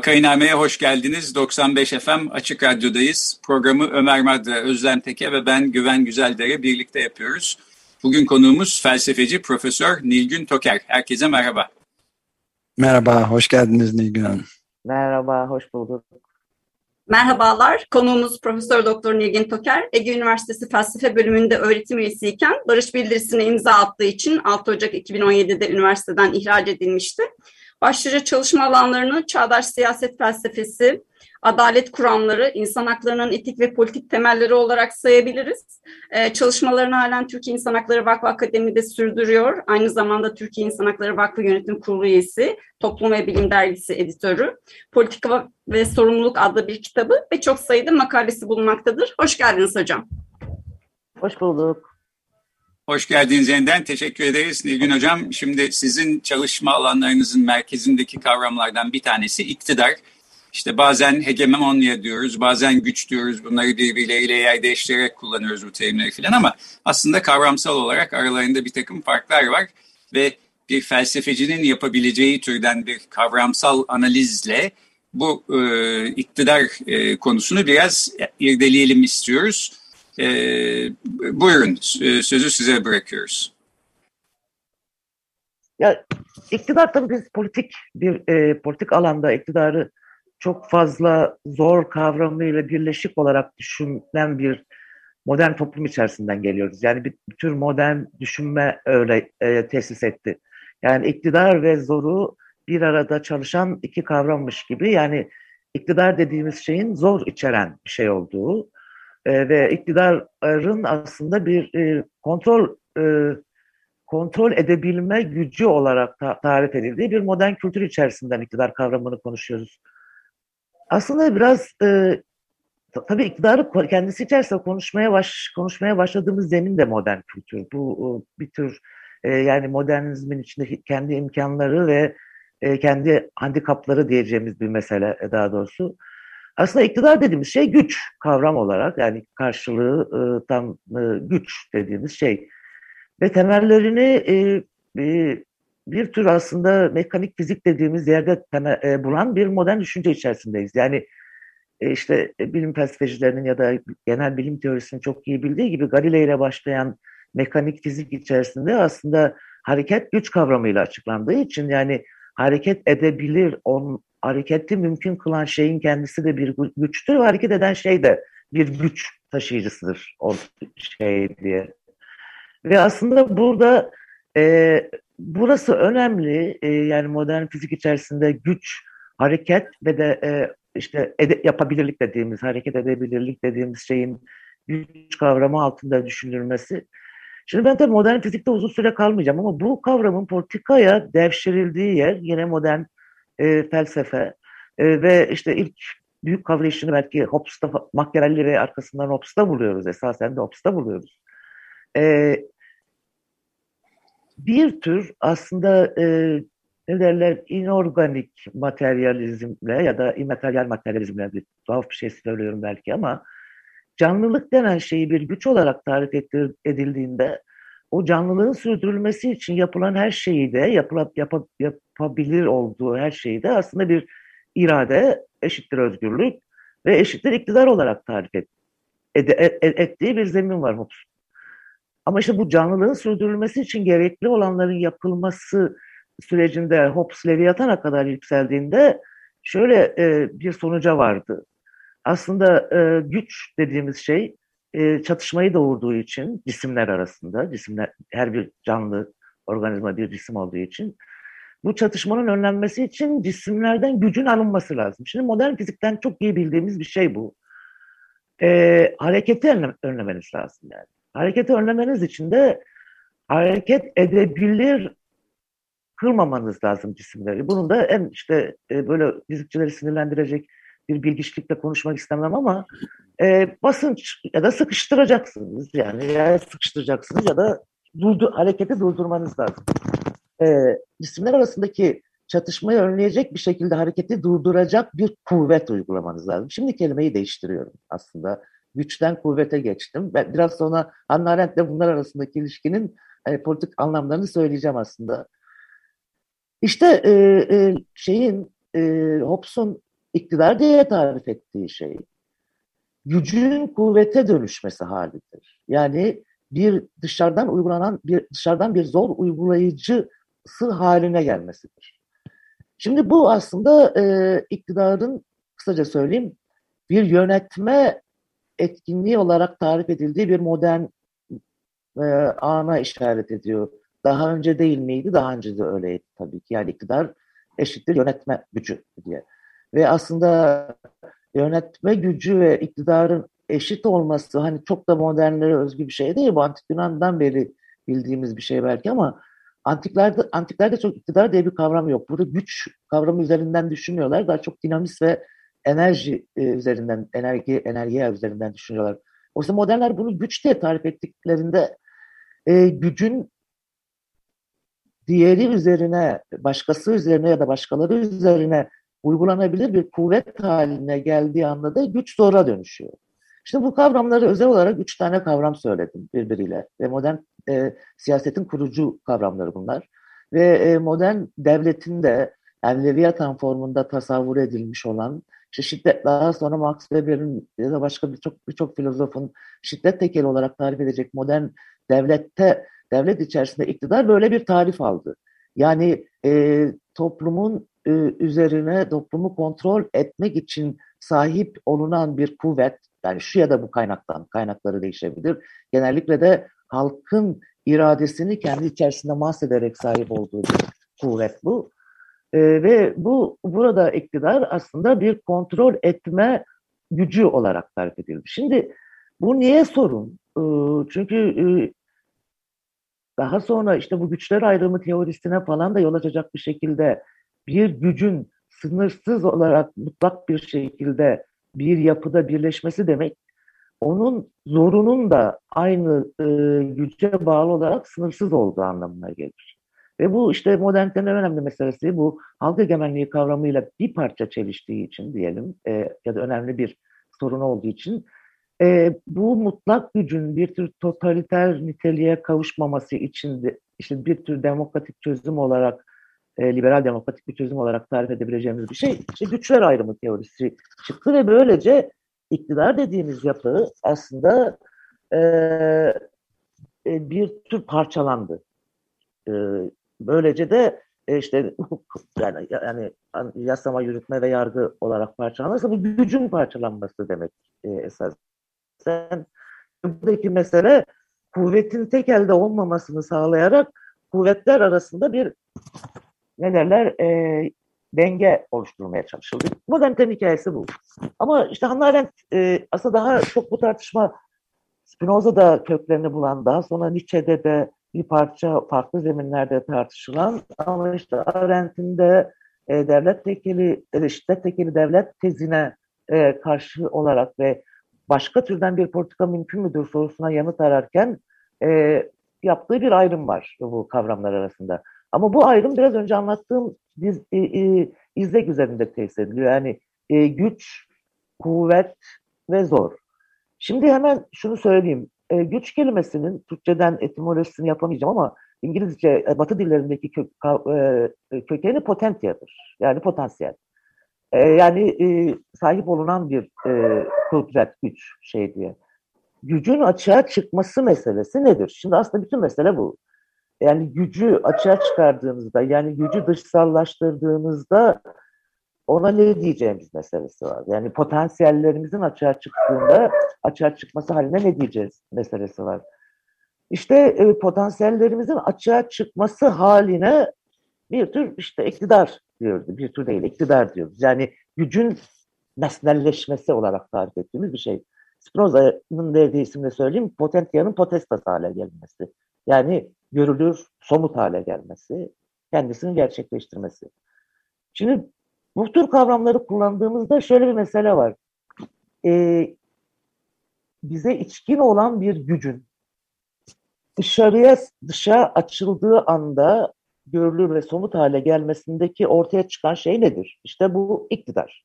Vakainame'ye hoş geldiniz. 95 FM Açık Radyo'dayız. Programı Ömer Madra, Özlem Teke ve ben Güven Güzeldere birlikte yapıyoruz. Bugün konuğumuz felsefeci Profesör Nilgün Toker. Herkese merhaba. Merhaba, hoş geldiniz Nilgün Hanım. Merhaba, hoş bulduk. Merhabalar, konuğumuz Profesör Doktor Nilgün Toker, Ege Üniversitesi Felsefe Bölümünde öğretim üyesiyken barış bildirisine imza attığı için 6 Ocak 2017'de üniversiteden ihraç edilmişti. Başlıca çalışma alanlarını çağdaş siyaset felsefesi, adalet kuramları, insan haklarının etik ve politik temelleri olarak sayabiliriz. Ee, çalışmalarını halen Türkiye İnsan Hakları Vakfı Akademi'de sürdürüyor. Aynı zamanda Türkiye İnsan Hakları Vakfı Yönetim Kurulu üyesi, Toplum ve Bilim Dergisi editörü, Politika ve Sorumluluk adlı bir kitabı ve çok sayıda makalesi bulunmaktadır. Hoş geldiniz hocam. Hoş bulduk. Hoş geldiniz yeniden. Teşekkür ederiz Nilgün Hocam. Şimdi sizin çalışma alanlarınızın merkezindeki kavramlardan bir tanesi iktidar. İşte bazen hegemonya diyoruz, bazen güç diyoruz. Bunları birbirleriyle yer değiştirerek kullanıyoruz bu terimleri falan ama aslında kavramsal olarak aralarında bir takım farklar var. Ve bir felsefecinin yapabileceği türden bir kavramsal analizle bu e, iktidar e, konusunu biraz irdeleyelim istiyoruz. E, buyurun sözü size bırakıyoruz. Ya iktidar tabii biz politik bir e, politik alanda iktidarı çok fazla zor kavramıyla birleşik olarak düşünülen bir modern toplum içerisinden geliyoruz. Yani bir, bir tür modern düşünme öyle e, tesis etti. Yani iktidar ve zoru bir arada çalışan iki kavrammış gibi yani iktidar dediğimiz şeyin zor içeren bir şey olduğu e, ve iktidarın aslında bir e, kontrol e, kontrol edebilme gücü olarak ta tarif edildiği bir modern kültür içerisinden iktidar kavramını konuşuyoruz. Aslında biraz e, tabii iktidarı kendisi içerisinde konuşmaya baş konuşmaya başladığımız zemin de modern kültür. Bu bir tür yani modernizmin içinde kendi imkanları ve kendi handikapları diyeceğimiz bir mesele daha doğrusu. Aslında iktidar dediğimiz şey güç kavram olarak yani karşılığı e, tam e, güç dediğimiz şey. Ve temellerini e, e, bir tür aslında mekanik fizik dediğimiz yerde temel, e, bulan bir modern düşünce içerisindeyiz. Yani e, işte e, bilim felsefecilerinin ya da genel bilim teorisinin çok iyi bildiği gibi Galileo ile başlayan mekanik fizik içerisinde aslında hareket güç kavramıyla açıklandığı için yani hareket edebilir, on, hareketi mümkün kılan şeyin kendisi de bir güçtür ve hareket eden şey de bir güç taşıyıcısıdır o şey diye. Ve aslında burada e, burası önemli. E, yani modern fizik içerisinde güç, hareket ve de e, işte ede, yapabilirlik dediğimiz, hareket edebilirlik dediğimiz şeyin güç kavramı altında düşünülmesi. Şimdi ben tabii modern fizikte uzun süre kalmayacağım ama bu kavramın politikaya devşirildiği yer yine modern e, felsefe e, ve işte ilk büyük kavrayışını belki Hobbes'ta, Machiavelli ve arkasından Hobbes'ta buluyoruz. Esasen de Hobbes'ta buluyoruz. E, bir tür aslında e, ne derler inorganik materyalizmle ya da immateryal materyalizmle bir tuhaf bir şey söylüyorum belki ama canlılık denen şeyi bir güç olarak tarif edildiğinde o canlılığın sürdürülmesi için yapılan her şeyi de yapıla, yap, yapabilir olduğu her şeyi de aslında bir irade eşittir özgürlük ve eşittir iktidar olarak tarif et, ed, et, et, ettiği bir zemin var Hobbes. Ama işte bu canlılığın sürdürülmesi için gerekli olanların yapılması sürecinde Hobbes Leviathan'a kadar yükseldiğinde şöyle e, bir sonuca vardı. Aslında e, güç dediğimiz şey çatışmayı doğurduğu için cisimler arasında, cisimler her bir canlı organizma bir cisim olduğu için bu çatışmanın önlenmesi için cisimlerden gücün alınması lazım. Şimdi modern fizikten çok iyi bildiğimiz bir şey bu. E, hareketi önlemeniz lazım yani. hareketi önlemeniz için de hareket edebilir kırmamanız lazım cisimleri. Bunun da en işte e, böyle fizikçileri sinirlendirecek bir bilgiçlikle konuşmak istemem ama e, basınç ya da sıkıştıracaksınız yani ya sıkıştıracaksınız ya da durdu, hareketi durdurmanız lazım. E, cisimler arasındaki çatışmayı önleyecek bir şekilde hareketi durduracak bir kuvvet uygulamanız lazım. Şimdi kelimeyi değiştiriyorum aslında. Güçten kuvvete geçtim. Ben biraz sonra Hannah Arendt'le bunlar arasındaki ilişkinin e, politik anlamlarını söyleyeceğim aslında. İşte e, e, şeyin e, Hobbes'un iktidar diye tarif ettiği şey gücün kuvvete dönüşmesi halidir. Yani bir dışarıdan uygulanan bir dışarıdan bir zor uygulayıcısı haline gelmesidir. Şimdi bu aslında e, iktidarın kısaca söyleyeyim bir yönetme etkinliği olarak tarif edildiği bir modern e, ana işaret ediyor. Daha önce değil miydi? Daha önce de öyleydi tabii ki. Yani iktidar eşittir yönetme gücü diye. Ve aslında yönetme gücü ve iktidarın eşit olması hani çok da modernlere özgü bir şey değil. Bu antik Yunan'dan beri bildiğimiz bir şey belki ama antiklerde, antiklerde çok iktidar diye bir kavram yok. Burada güç kavramı üzerinden düşünüyorlar. Daha çok dinamist ve enerji e, üzerinden, enerji, enerjiye üzerinden düşünüyorlar. Oysa modernler bunu güç diye tarif ettiklerinde e, gücün diğeri üzerine, başkası üzerine ya da başkaları üzerine uygulanabilir bir kuvvet haline geldiği anda da güç zora dönüşüyor. İşte bu kavramları özel olarak üç tane kavram söyledim birbiriyle. Ve modern e, siyasetin kurucu kavramları bunlar. Ve e, modern devletin de yani Leviathan formunda tasavvur edilmiş olan işte şiddet daha sonra Max Weber'in ya da başka birçok birçok filozofun şiddet tekeli olarak tarif edecek modern devlette devlet içerisinde iktidar böyle bir tarif aldı. Yani e, toplumun üzerine toplumu kontrol etmek için sahip olunan bir kuvvet, yani şu ya da bu kaynaktan, kaynakları değişebilir. Genellikle de halkın iradesini kendi içerisinde mahsederek sahip olduğu bir kuvvet bu. E, ve bu burada iktidar aslında bir kontrol etme gücü olarak tarif edildi. Şimdi bu niye sorun? E, çünkü e, daha sonra işte bu güçler ayrımı teorisine falan da yol açacak bir şekilde bir gücün sınırsız olarak mutlak bir şekilde bir yapıda birleşmesi demek onun zorunun da aynı e, güce bağlı olarak sınırsız olduğu anlamına gelir. Ve bu işte modernitenin en önemli meselesi bu halk egemenliği kavramıyla bir parça çeliştiği için diyelim e, ya da önemli bir sorun olduğu için e, bu mutlak gücün bir tür totaliter niteliğe kavuşmaması için de işte bir tür demokratik çözüm olarak e, liberal demokratik bir çözüm olarak tarif edebileceğimiz bir şey işte güçler ayrımı teorisi çıktı ve böylece iktidar dediğimiz yapı aslında e, e, bir tür parçalandı. E, böylece de e, işte yani, yani yasama, yürütme ve yargı olarak parçalanırsa bu gücün parçalanması demek e, esas. Sen buradaki mesele kuvvetin tek elde olmamasını sağlayarak kuvvetler arasında bir ne derler e, denge oluşturmaya çalışıldı. Modernitenin hikayesi bu. Ama işte Hannah Arendt e, aslında daha çok bu tartışma Spinoza'da köklerini bulan, daha sonra Nietzsche'de de bir parça farklı zeminlerde tartışılan ama işte Arendt'in de e, devlet tekeli, e, tekeli devlet tezine e, karşı olarak ve başka türden bir politika mümkün müdür sorusuna yanıt ararken e, yaptığı bir ayrım var bu kavramlar arasında. Ama bu ayrım biraz önce anlattığım diz, e, e, izlek üzerinde tesis ediliyor. Yani e, güç, kuvvet ve zor. Şimdi hemen şunu söyleyeyim. E, güç kelimesinin Türkçeden etimolojisini yapamayacağım ama İngilizce, e, Batı dillerindeki kö, e, kökeni potentiyadır. Yani potansiyel. E, yani e, sahip olunan bir e, kudret, güç şey diye. Gücün açığa çıkması meselesi nedir? Şimdi aslında bütün mesele bu yani gücü açığa çıkardığımızda yani gücü dışsallaştırdığımızda ona ne diyeceğimiz meselesi var. Yani potansiyellerimizin açığa çıktığında açığa çıkması haline ne diyeceğiz meselesi var. İşte e, potansiyellerimizin açığa çıkması haline bir tür işte iktidar diyoruz. Bir tür değil iktidar diyoruz. Yani gücün nesnelleşmesi olarak tarif ettiğimiz bir şey. Spinoza'nın verdiği isimle söyleyeyim, potentiyanın potestas hale gelmesi. Yani görülür, somut hale gelmesi, kendisini gerçekleştirmesi. Şimdi bu tür kavramları kullandığımızda şöyle bir mesele var. Ee, bize içkin olan bir gücün dışarıya dışa açıldığı anda görülür ve somut hale gelmesindeki ortaya çıkan şey nedir? İşte bu iktidar.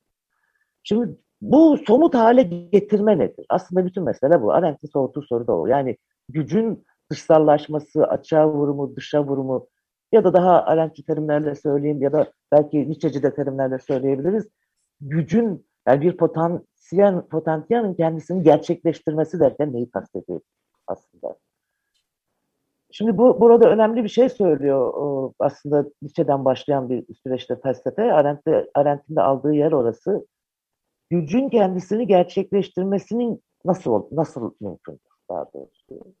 Şimdi bu somut hale getirme nedir? Aslında bütün mesele bu. Arendt'in sorduğu soru da o. Yani gücün dışsallaşması, açığa vurumu, dışa vurumu ya da daha Arendt'ci terimlerle söyleyeyim ya da belki Nietzsche'ci de terimlerle söyleyebiliriz. Gücün yani bir potansiyel, potansiyelin kendisini gerçekleştirmesi derken neyi kastediyor aslında? Şimdi bu burada önemli bir şey söylüyor. Aslında Nietzsche'den başlayan bir süreçte felsefe. Arendt'in de aldığı yer orası. Gücün kendisini gerçekleştirmesinin nasıl nasıl mümkün daha doğrusu.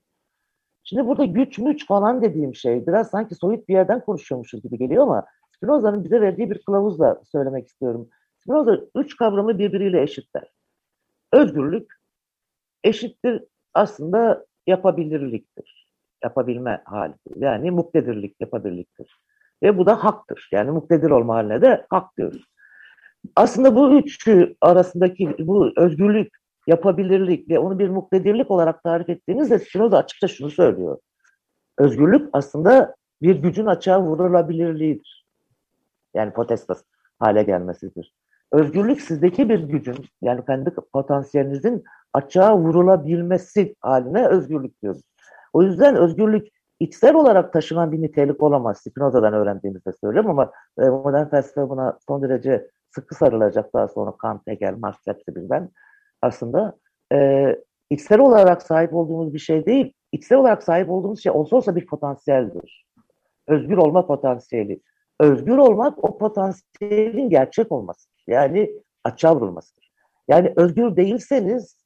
Şimdi burada güç müç falan dediğim şey biraz sanki soyut bir yerden konuşuyormuşuz gibi geliyor ama Spinoza'nın bize verdiği bir kılavuzla söylemek istiyorum. Spinoza üç kavramı birbiriyle eşitler. Özgürlük eşittir aslında yapabilirliktir. Yapabilme halidir. Yani muktedirlik, yapabilirliktir. Ve bu da haktır. Yani muktedir olma haline de hak diyoruz. Aslında bu üçü arasındaki bu özgürlük, yapabilirlik ve onu bir muktedirlik olarak tarif ettiğimizde Spinoza açıkça şunu söylüyor. Özgürlük aslında bir gücün açığa vurulabilirliğidir. Yani potestas hale gelmesidir. Özgürlük sizdeki bir gücün yani kendi potansiyelinizin açığa vurulabilmesi haline özgürlük diyoruz. O yüzden özgürlük içsel olarak taşınan bir nitelik olamaz. Spinoza'dan öğrendiğimizde söylüyorum ama e, modern felsefe buna son derece sıkı sarılacak daha sonra Kant, Hegel, Marx hepsi birden. Aslında e, içsel olarak sahip olduğumuz bir şey değil, içsel olarak sahip olduğumuz şey olsa olsa bir potansiyeldir. Özgür olma potansiyeli. Özgür olmak o potansiyelin gerçek olması. Yani açığa vurulmasıdır. Yani özgür değilseniz,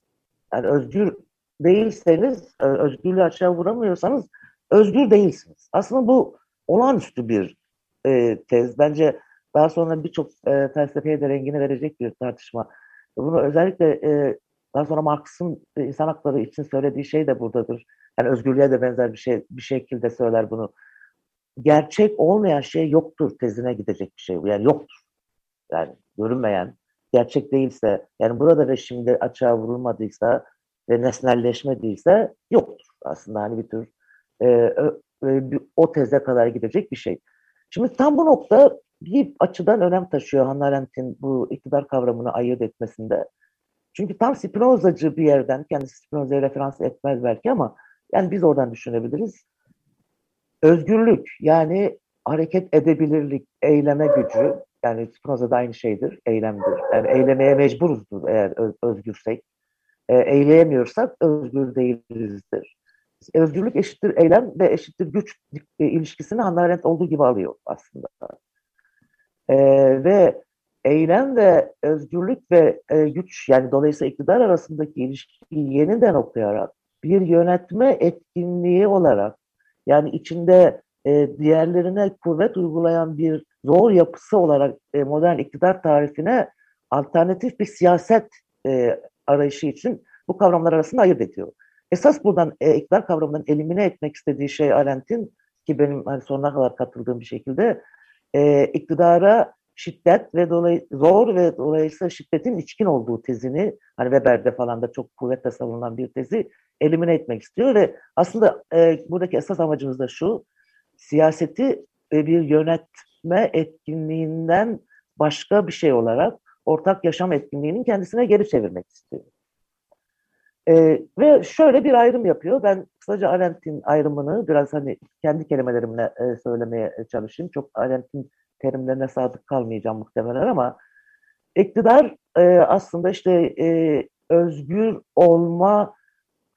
yani özgür değilseniz, e, özgürlüğü açığa vuramıyorsanız özgür değilsiniz. Aslında bu olağanüstü bir e, tez. Bence daha sonra birçok e, felsefeye de rengini verecek bir tartışma. Bunu özellikle e, daha sonra Marx'ın e, insan hakları için söylediği şey de buradadır. Yani özgürlüğe de benzer bir şey bir şekilde söyler bunu. Gerçek olmayan şey yoktur tezine gidecek bir şey. Yani yoktur. Yani görünmeyen, gerçek değilse, yani burada ve şimdi açığa vurulmadıysa ve nesnelleşmediyse yoktur. Aslında hani bir tür e, e, o teze kadar gidecek bir şey. Şimdi tam bu nokta bir açıdan önem taşıyor Hannah Arendt'in bu iktidar kavramını ayırt etmesinde. Çünkü tam Spinozacı bir yerden, kendisi Spinoza'ya referans etmez belki ama yani biz oradan düşünebiliriz. Özgürlük yani hareket edebilirlik, eyleme gücü yani Spinoza'da aynı şeydir, eylemdir. Yani eylemeye mecburuzdur eğer özgürsek. E, eyleyemiyorsak özgür değilizdir. Özgürlük eşittir eylem ve eşittir güç e, ilişkisini Hannah Arendt olduğu gibi alıyor aslında. E, ve eylem ve özgürlük ve e, güç yani dolayısıyla iktidar arasındaki ilişkiyi yeniden okuyarak bir yönetme etkinliği olarak yani içinde e, diğerlerine kuvvet uygulayan bir zor yapısı olarak e, modern iktidar tarifine alternatif bir siyaset e, arayışı için bu kavramlar arasında ayırt ediyor. Esas buradan e, iktidar kavramından elimine etmek istediği şey Arendt'in ki benim hani sonuna kadar katıldığım bir şekilde e, iktidara şiddet ve dolay zor ve dolayısıyla şiddetin içkin olduğu tezini hani Weber'de falan da çok kuvvetle savunulan bir tezi elimine etmek istiyor ve aslında e, buradaki esas amacımız da şu siyaseti e, bir yönetme etkinliğinden başka bir şey olarak ortak yaşam etkinliğinin kendisine geri çevirmek istiyor. E, ve şöyle bir ayrım yapıyor. Ben kısaca Arendt'in ayrımını biraz hani kendi kelimelerimle e, söylemeye çalışayım. Çok Arendt'in terimlerine sadık kalmayacağım muhtemelen ama iktidar e, aslında işte e, özgür olma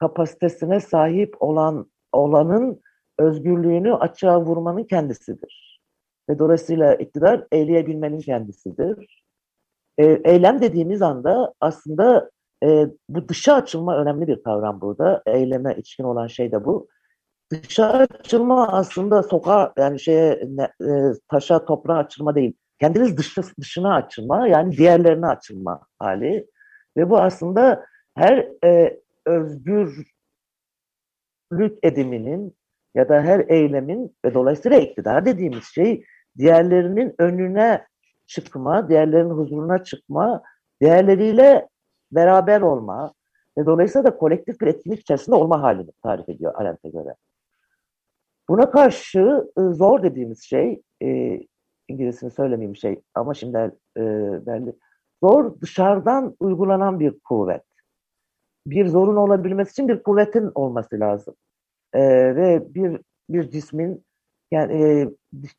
kapasitesine sahip olan olanın özgürlüğünü açığa vurmanın kendisidir. Ve dolayısıyla iktidar eyleyebilmenin kendisidir. E, eylem dediğimiz anda aslında e, bu dışa açılma önemli bir kavram burada. Eyleme içkin olan şey de bu. Dışa açılma aslında sokağa yani şeye ne, e, taşa toprağa açılma değil. Kendiniz dışı, dışına açılma yani diğerlerine açılma hali. Ve bu aslında her e, özgürlük ediminin ya da her eylemin ve dolayısıyla iktidar dediğimiz şey diğerlerinin önüne çıkma, diğerlerinin huzuruna çıkma, diğerleriyle beraber olma ve dolayısıyla da kolektif bir etkinlik içerisinde olma halini tarif ediyor Arendt'e göre. Buna karşı e, zor dediğimiz şey, e, İngilizcesini söylemeyeyim şey ama şimdi e, belli. Zor dışarıdan uygulanan bir kuvvet. Bir zorun olabilmesi için bir kuvvetin olması lazım. E, ve bir bir cismin yani e,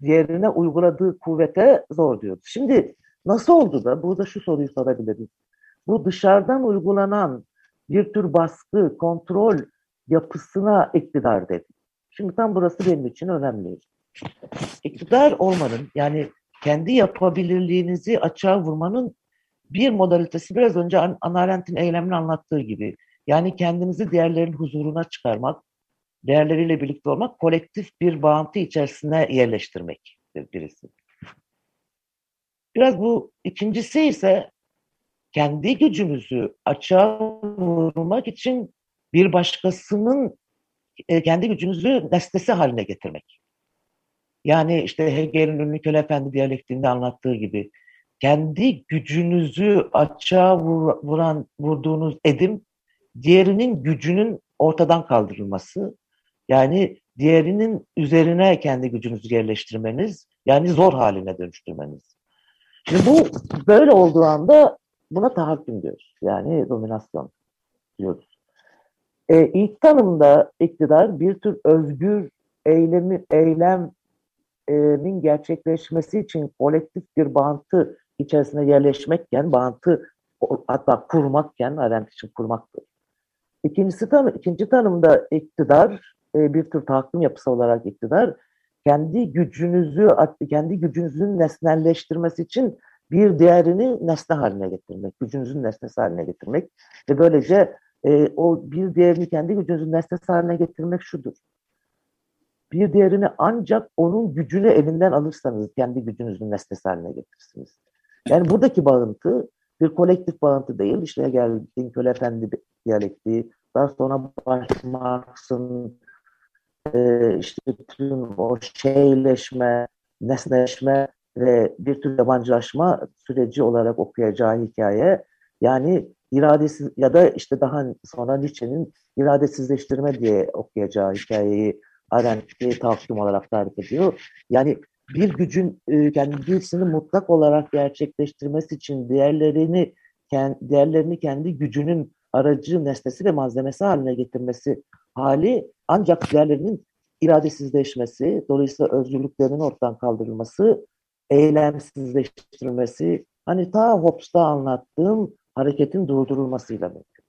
diğerine uyguladığı kuvvete zor diyoruz. Şimdi nasıl oldu da burada şu soruyu sorabiliriz. Bu dışarıdan uygulanan bir tür baskı, kontrol yapısına iktidar dedi. Şimdi tam burası benim için önemli. İktidar olmanın yani kendi yapabilirliğinizi açığa vurmanın bir modalitesi biraz önce Anna Arendt'in eylemini anlattığı gibi. Yani kendinizi diğerlerin huzuruna çıkarmak, değerleriyle birlikte olmak, kolektif bir bağıntı içerisine yerleştirmek birisi. Biraz bu ikincisi ise kendi gücünüzü açığa vurmak için bir başkasının e, kendi gücünüzü nesnesi haline getirmek. Yani işte Hegel'in ünlü köle efendi diyalektiğinde anlattığı gibi kendi gücünüzü açığa vur, vuran vurduğunuz edim diğerinin gücünün ortadan kaldırılması yani diğerinin üzerine kendi gücünüzü yerleştirmeniz yani zor haline dönüştürmeniz. Şimdi bu böyle olduğu anda buna tahakküm diyoruz. Yani dominasyon diyoruz. E, ilk tanımda iktidar bir tür özgür eylemi, eylemin gerçekleşmesi için kolektif bir bağıntı içerisine yerleşmekken, bağıntı hatta kurmakken, Arendt için kurmaktır. İkincisi tanı, ikinci tanımda iktidar, e, bir tür tahakküm yapısı olarak iktidar, kendi gücünüzü, kendi gücünüzün nesnelleştirmesi için bir diğerini nesne haline getirmek, gücünüzün nesnesi haline getirmek ve böylece e, o bir diğerini kendi gücünüzün nesnesi haline getirmek şudur. Bir diğerini ancak onun gücünü elinden alırsanız kendi gücünüzün nesnesi haline getirirsiniz. Yani buradaki bağıntı bir kolektif bağıntı değil. İşte geldiğin köle efendi diyalektiği, daha sonra Marx'ın e, işte tüm o şeyleşme, nesneleşme ve bir tür yabancılaşma süreci olarak okuyacağı hikaye yani iradesiz ya da işte daha sonra Nietzsche'nin iradesizleştirme diye okuyacağı hikayeyi Arendt'i tahakküm olarak tarif ediyor. Yani bir gücün e, kendisini mutlak olarak gerçekleştirmesi için diğerlerini diğerlerini kendi gücünün aracı, nesnesi ve malzemesi haline getirmesi hali ancak diğerlerinin iradesizleşmesi, dolayısıyla özgürlüklerinin ortadan kaldırılması, eylemsizleştirilmesi, hani ta Hobbes'ta anlattığım hareketin durdurulmasıyla mümkün.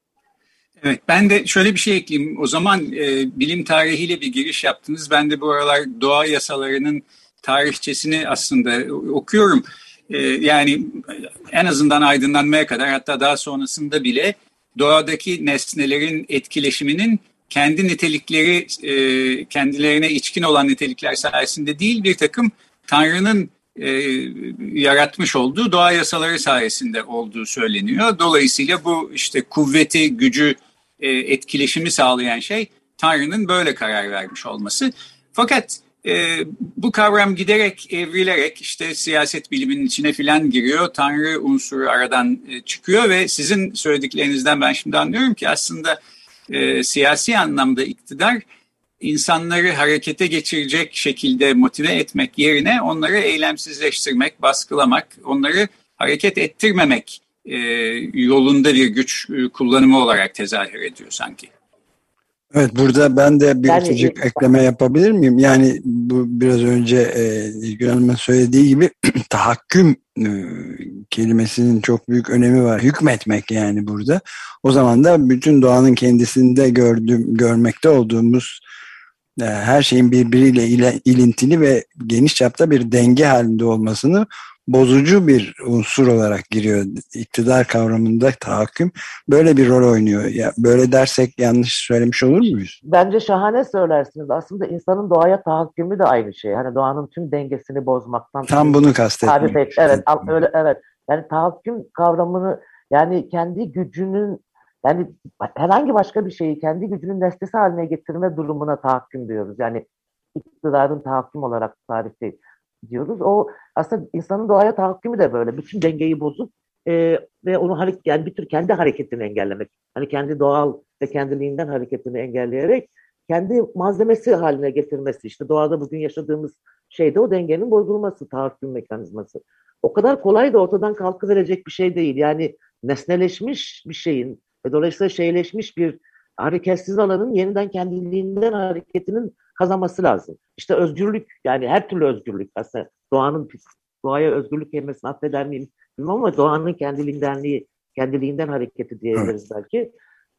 Evet, ben de şöyle bir şey ekleyeyim. O zaman e, bilim tarihiyle bir giriş yaptınız. Ben de bu aralar doğa yasalarının tarihçesini aslında okuyorum. E, yani en azından aydınlanmaya kadar hatta daha sonrasında bile doğadaki nesnelerin etkileşiminin kendi nitelikleri, e, kendilerine içkin olan nitelikler sayesinde değil bir takım Tanrı'nın e, yaratmış olduğu doğa yasaları sayesinde olduğu söyleniyor. Dolayısıyla bu işte kuvveti, gücü, e, etkileşimi sağlayan şey Tanrı'nın böyle karar vermiş olması. Fakat e, bu kavram giderek evrilerek işte siyaset biliminin içine filan giriyor. Tanrı unsuru aradan e, çıkıyor ve sizin söylediklerinizden ben şimdi anlıyorum ki aslında e, siyasi anlamda iktidar insanları harekete geçirecek şekilde motive etmek yerine onları eylemsizleştirmek, baskılamak, onları hareket ettirmemek e, yolunda bir güç e, kullanımı olarak tezahür ediyor sanki. Evet burada ben de bir yani, küçük ekleme yapabilir miyim? Yani bu biraz önce e, Hanım'ın söylediği gibi tahakküm e, kelimesinin çok büyük önemi var. Hükmetmek yani burada. O zaman da bütün doğanın kendisinde gördüğüm, görmekte olduğumuz her şeyin birbiriyle ilintili ve geniş çapta bir denge halinde olmasını bozucu bir unsur olarak giriyor. İktidar kavramında tahakküm böyle bir rol oynuyor. Ya böyle dersek yanlış söylemiş olur muyuz? Bence şahane söylersiniz. Aslında insanın doğaya tahakkümü de aynı şey. Hani doğanın tüm dengesini bozmaktan. Tam bunu kastettim. Evet, öyle evet. Yani tahakküm kavramını yani kendi gücünün yani herhangi başka bir şeyi kendi gücünün nesnesi haline getirme durumuna tahakküm diyoruz. Yani iktidarın tahakküm olarak tarifi diyoruz. O aslında insanın doğaya tahakkümü de böyle. Bütün dengeyi bozup e, ve onu hareket yani bir tür kendi hareketini engellemek. Hani kendi doğal ve kendiliğinden hareketini engelleyerek kendi malzemesi haline getirmesi. İşte doğada bugün yaşadığımız şeyde o dengenin bozulması, tahakküm mekanizması. O kadar kolay da ortadan kalkıverecek bir şey değil. Yani nesneleşmiş bir şeyin ve dolayısıyla şeyleşmiş bir hareketsiz alanın yeniden kendiliğinden hareketinin kazanması lazım. İşte özgürlük yani her türlü özgürlük aslında doğanın doğaya özgürlük kelimesini affeder miyim bilmem ama doğanın kendiliğindenliği kendiliğinden hareketi diyebiliriz evet. belki.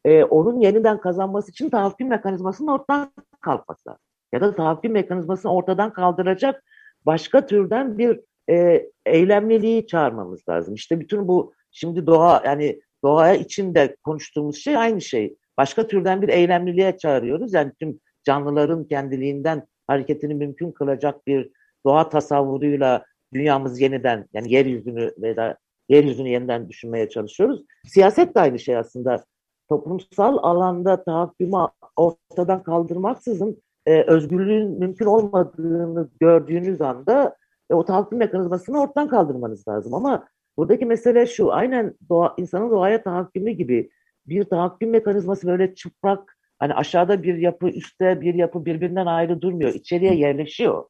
Ee, onun yeniden kazanması için tahakküm mekanizmasının ortadan kalkması ya da tahakküm mekanizmasını ortadan kaldıracak başka türden bir e, eylemliliği çağırmamız lazım. İşte bütün bu şimdi doğa yani doğaya içinde konuştuğumuz şey aynı şey. Başka türden bir eylemliliğe çağırıyoruz. Yani tüm canlıların kendiliğinden hareketini mümkün kılacak bir doğa tasavvuruyla dünyamız yeniden yani yeryüzünü veya yeryüzünü yeniden düşünmeye çalışıyoruz. Siyaset de aynı şey aslında. Toplumsal alanda tahakkümü ortadan kaldırmaksızın e, özgürlüğün mümkün olmadığını gördüğünüz anda e, o tahakküm mekanizmasını ortadan kaldırmanız lazım. Ama buradaki mesele şu, aynen doğa, insanın doğaya tahakkümü gibi bir tahakküm mekanizması böyle çıplak, hani aşağıda bir yapı, üstte bir yapı birbirinden ayrı durmuyor. İçeriye yerleşiyor.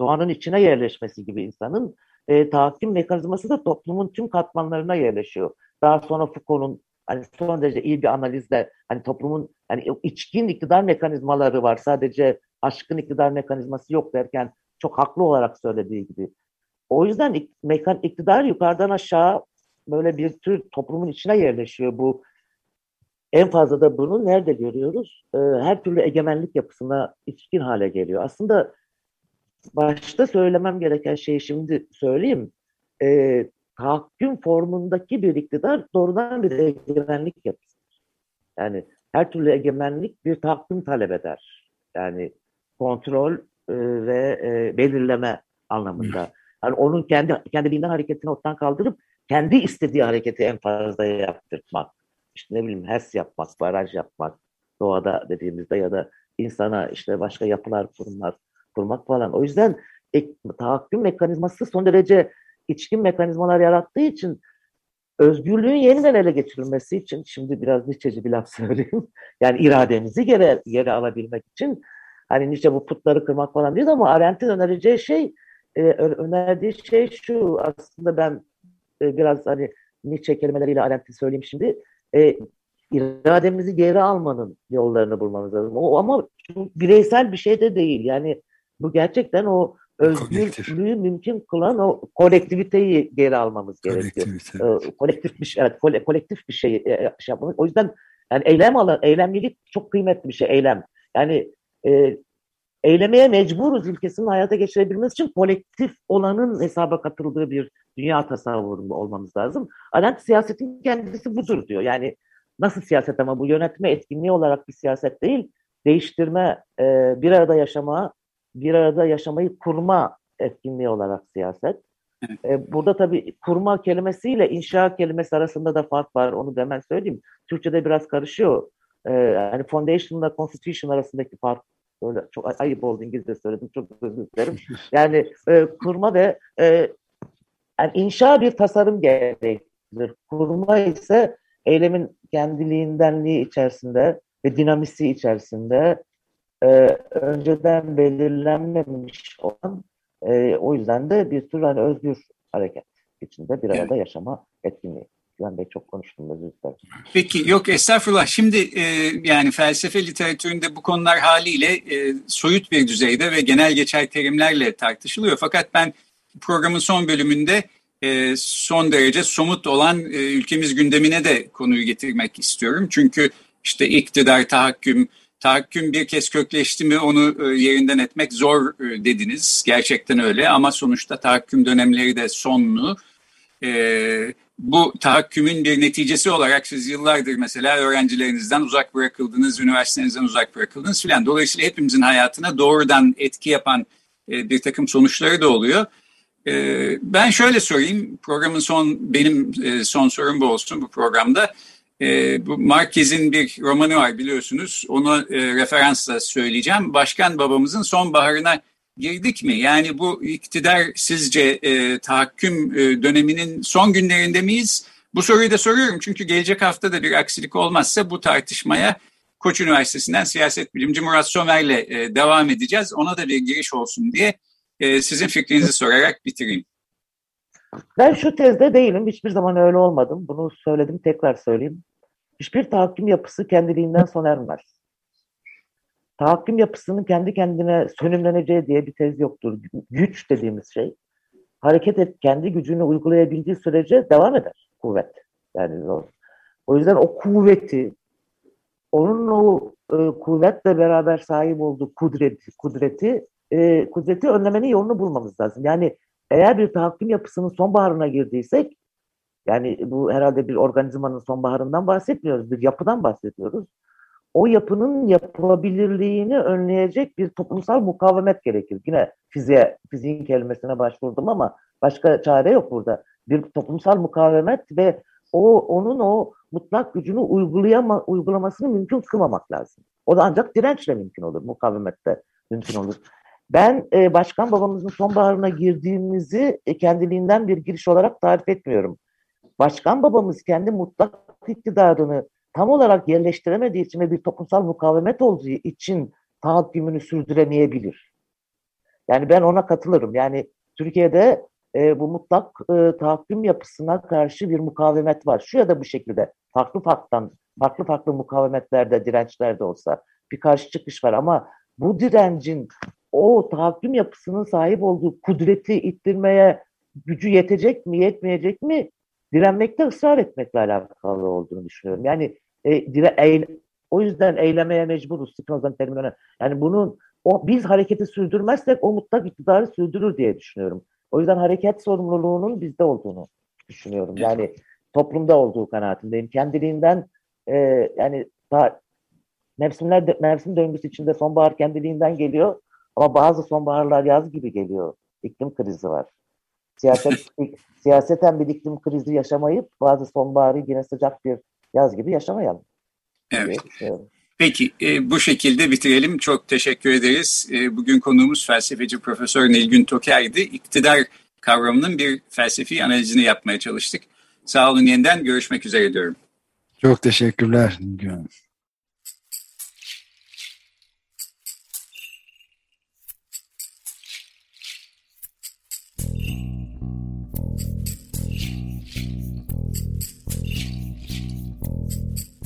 Doğanın içine yerleşmesi gibi insanın e, tahakküm mekanizması da toplumun tüm katmanlarına yerleşiyor. Daha sonra Foucault'un hani son derece iyi bir analizle hani toplumun hani içkin iktidar mekanizmaları var. Sadece aşkın iktidar mekanizması yok derken çok haklı olarak söylediği gibi. O yüzden mekan iktidar yukarıdan aşağı böyle bir tür toplumun içine yerleşiyor. Bu en fazla da bunu nerede görüyoruz? Ee, her türlü egemenlik yapısına içkin hale geliyor. Aslında başta söylemem gereken şeyi şimdi söyleyeyim. Ee, tahakküm formundaki bir iktidar doğrudan bir egemenlik yapısıdır. Yani her türlü egemenlik bir tahakküm talep eder. Yani kontrol e, ve e, belirleme anlamında. Yani onun kendi kendiliğinden hareketini ortadan kaldırıp kendi istediği hareketi en fazla yaptırmak. İşte ne bileyim HES yapmak, baraj yapmak, doğada dediğimizde ya da insana işte başka yapılar kurmak, kurmak falan. O yüzden ek, tahakküm mekanizması son derece içkin mekanizmalar yarattığı için özgürlüğün yeniden ele geçirilmesi için şimdi biraz Nietzsche'ci bir laf söyleyeyim. Yani irademizi geri, geri alabilmek için hani Nietzsche bu putları kırmak falan diyor ama Arendt'in önereceği şey e, önerdiği şey şu aslında ben e, biraz hani Nietzsche kelimeleriyle Arendt'i söyleyeyim şimdi e, irademizi geri almanın yollarını bulmamız lazım. O ama bireysel bir şey de değil. Yani bu gerçekten o özgürlüğü mümkün kılan o kolektiviteyi geri almamız gerekiyor. Ee, kolektif bir şey, evet, kole, kolektif bir şey, e, şey yapmamız. O yüzden yani eylem alan, eylemlilik çok kıymetli bir şey, eylem. Yani e, eylemeye mecburuz ülkesinin hayata geçirebilmesi için kolektif olanın hesaba katıldığı bir dünya tasavvurunda olmamız lazım. Arendt siyasetin kendisi budur diyor. Yani nasıl siyaset ama bu yönetme etkinliği olarak bir siyaset değil, değiştirme, e, bir arada yaşama, bir arada yaşamayı kurma etkinliği olarak siyaset. E, burada tabii kurma kelimesiyle inşa kelimesi arasında da fark var. Onu da hemen söyleyeyim. Türkçe'de biraz karışıyor. E, yani foundation ile constitution arasındaki fark böyle çok ayıp oldu İngilizce söyledim. Çok özür dilerim. Yani e, kurma ve e, yani inşa bir tasarım gerektirir. Kurma ise eylemin kendiliğindenliği içerisinde ve dinamisi içerisinde e, önceden belirlenmemiş olan e, o yüzden de bir tür hani özgür hareket içinde bir arada yaşama etkinliği. Güven Bey çok konuştum özür dilerim. Peki yok estağfurullah. Şimdi e, yani felsefe literatüründe bu konular haliyle e, soyut bir düzeyde ve genel geçer terimlerle tartışılıyor. Fakat ben programın son bölümünde e, son derece somut olan e, ülkemiz gündemine de konuyu getirmek istiyorum. Çünkü işte iktidar, tahakküm, tahakküm bir kez kökleşti mi onu e, yerinden etmek zor e, dediniz. Gerçekten öyle ama sonuçta tahakküm dönemleri de sonlu. E, bu tahakkümün bir neticesi olarak siz yıllardır mesela öğrencilerinizden uzak bırakıldınız, üniversitenizden uzak bırakıldınız filan. Dolayısıyla hepimizin hayatına doğrudan etki yapan e, bir takım sonuçları da oluyor. E, ben şöyle sorayım, programın son, benim e, son sorum bu olsun bu programda. E, bu Marquez'in bir romanı var biliyorsunuz. Onu e, referansla söyleyeceğim. Başkan babamızın sonbaharına girdik mi? Yani bu iktidar sizce e, tahakküm e, döneminin son günlerinde miyiz? Bu soruyu da soruyorum çünkü gelecek hafta da bir aksilik olmazsa bu tartışmaya Koç Üniversitesi'nden siyaset bilimci Murat Somer'le e, devam edeceğiz. Ona da bir giriş olsun diye e, sizin fikrinizi sorarak bitireyim. Ben şu tezde değilim. Hiçbir zaman öyle olmadım. Bunu söyledim tekrar söyleyeyim. Hiçbir tahakküm yapısı kendiliğinden sona ermez. Tahakküm yapısının kendi kendine sönümleneceği diye bir tez yoktur. Güç dediğimiz şey hareket et, kendi gücünü uygulayabildiği sürece devam eder kuvvet. Yani o, o yüzden o kuvveti, onun o e, kuvvetle beraber sahip olduğu kudreti, kudreti, e, kudreti önlemenin yolunu bulmamız lazım. Yani eğer bir tahakküm yapısının sonbaharına girdiysek, yani bu herhalde bir organizmanın sonbaharından bahsetmiyoruz, bir yapıdan bahsediyoruz. O yapının yapılabilirliğini önleyecek bir toplumsal mukavemet gerekir. Yine fiziğe, fiziğin kelimesine başvurdum ama başka çare yok burada. Bir toplumsal mukavemet ve o onun o mutlak gücünü uygulayama, uygulamasını mümkün kılmamak lazım. O da ancak dirençle mümkün olur, mukavemette mümkün olur. Ben e, başkan babamızın sonbaharına girdiğimizi e, kendiliğinden bir giriş olarak tarif etmiyorum. Başkan babamız kendi mutlak iktidarını tam olarak yerleştiremediği için ve bir toplumsal mukavemet olduğu için tahakkümünü sürdüremeyebilir. Yani ben ona katılırım. Yani Türkiye'de e, bu mutlak e, tahakküm yapısına karşı bir mukavemet var. Şu ya da bu şekilde farklı farklı farklı farklı mukavemetlerde, dirençlerde olsa bir karşı çıkış var ama bu direncin o tahakküm yapısının sahip olduğu kudreti ittirmeye gücü yetecek mi, yetmeyecek mi direnmekte ısrar etmekle alakalı olduğunu düşünüyorum. Yani e, dire, eyle, o yüzden eylemeye mecburuz Spinoza'nın terimine. Yani bunun o, biz hareketi sürdürmezsek o mutlak iktidarı sürdürür diye düşünüyorum. O yüzden hareket sorumluluğunun bizde olduğunu düşünüyorum. Yani toplumda olduğu kanaatindeyim. Kendiliğinden e, yani daha mevsimler mevsim döngüsü içinde sonbahar kendiliğinden geliyor ama bazı sonbaharlar yaz gibi geliyor. İklim krizi var. Siyaset siyaseten bir iklim krizi yaşamayıp bazı sonbaharı yine sıcak bir yaz gibi yaşamayalım. Evet. Peki e, bu şekilde bitirelim. Çok teşekkür ederiz. E, bugün konuğumuz felsefeci Profesör Nilgün Toker'di. İktidar kavramının bir felsefi analizini yapmaya çalıştık. Sağ olun yeniden görüşmek üzere diyorum. Çok teşekkürler Nilgün Hanım.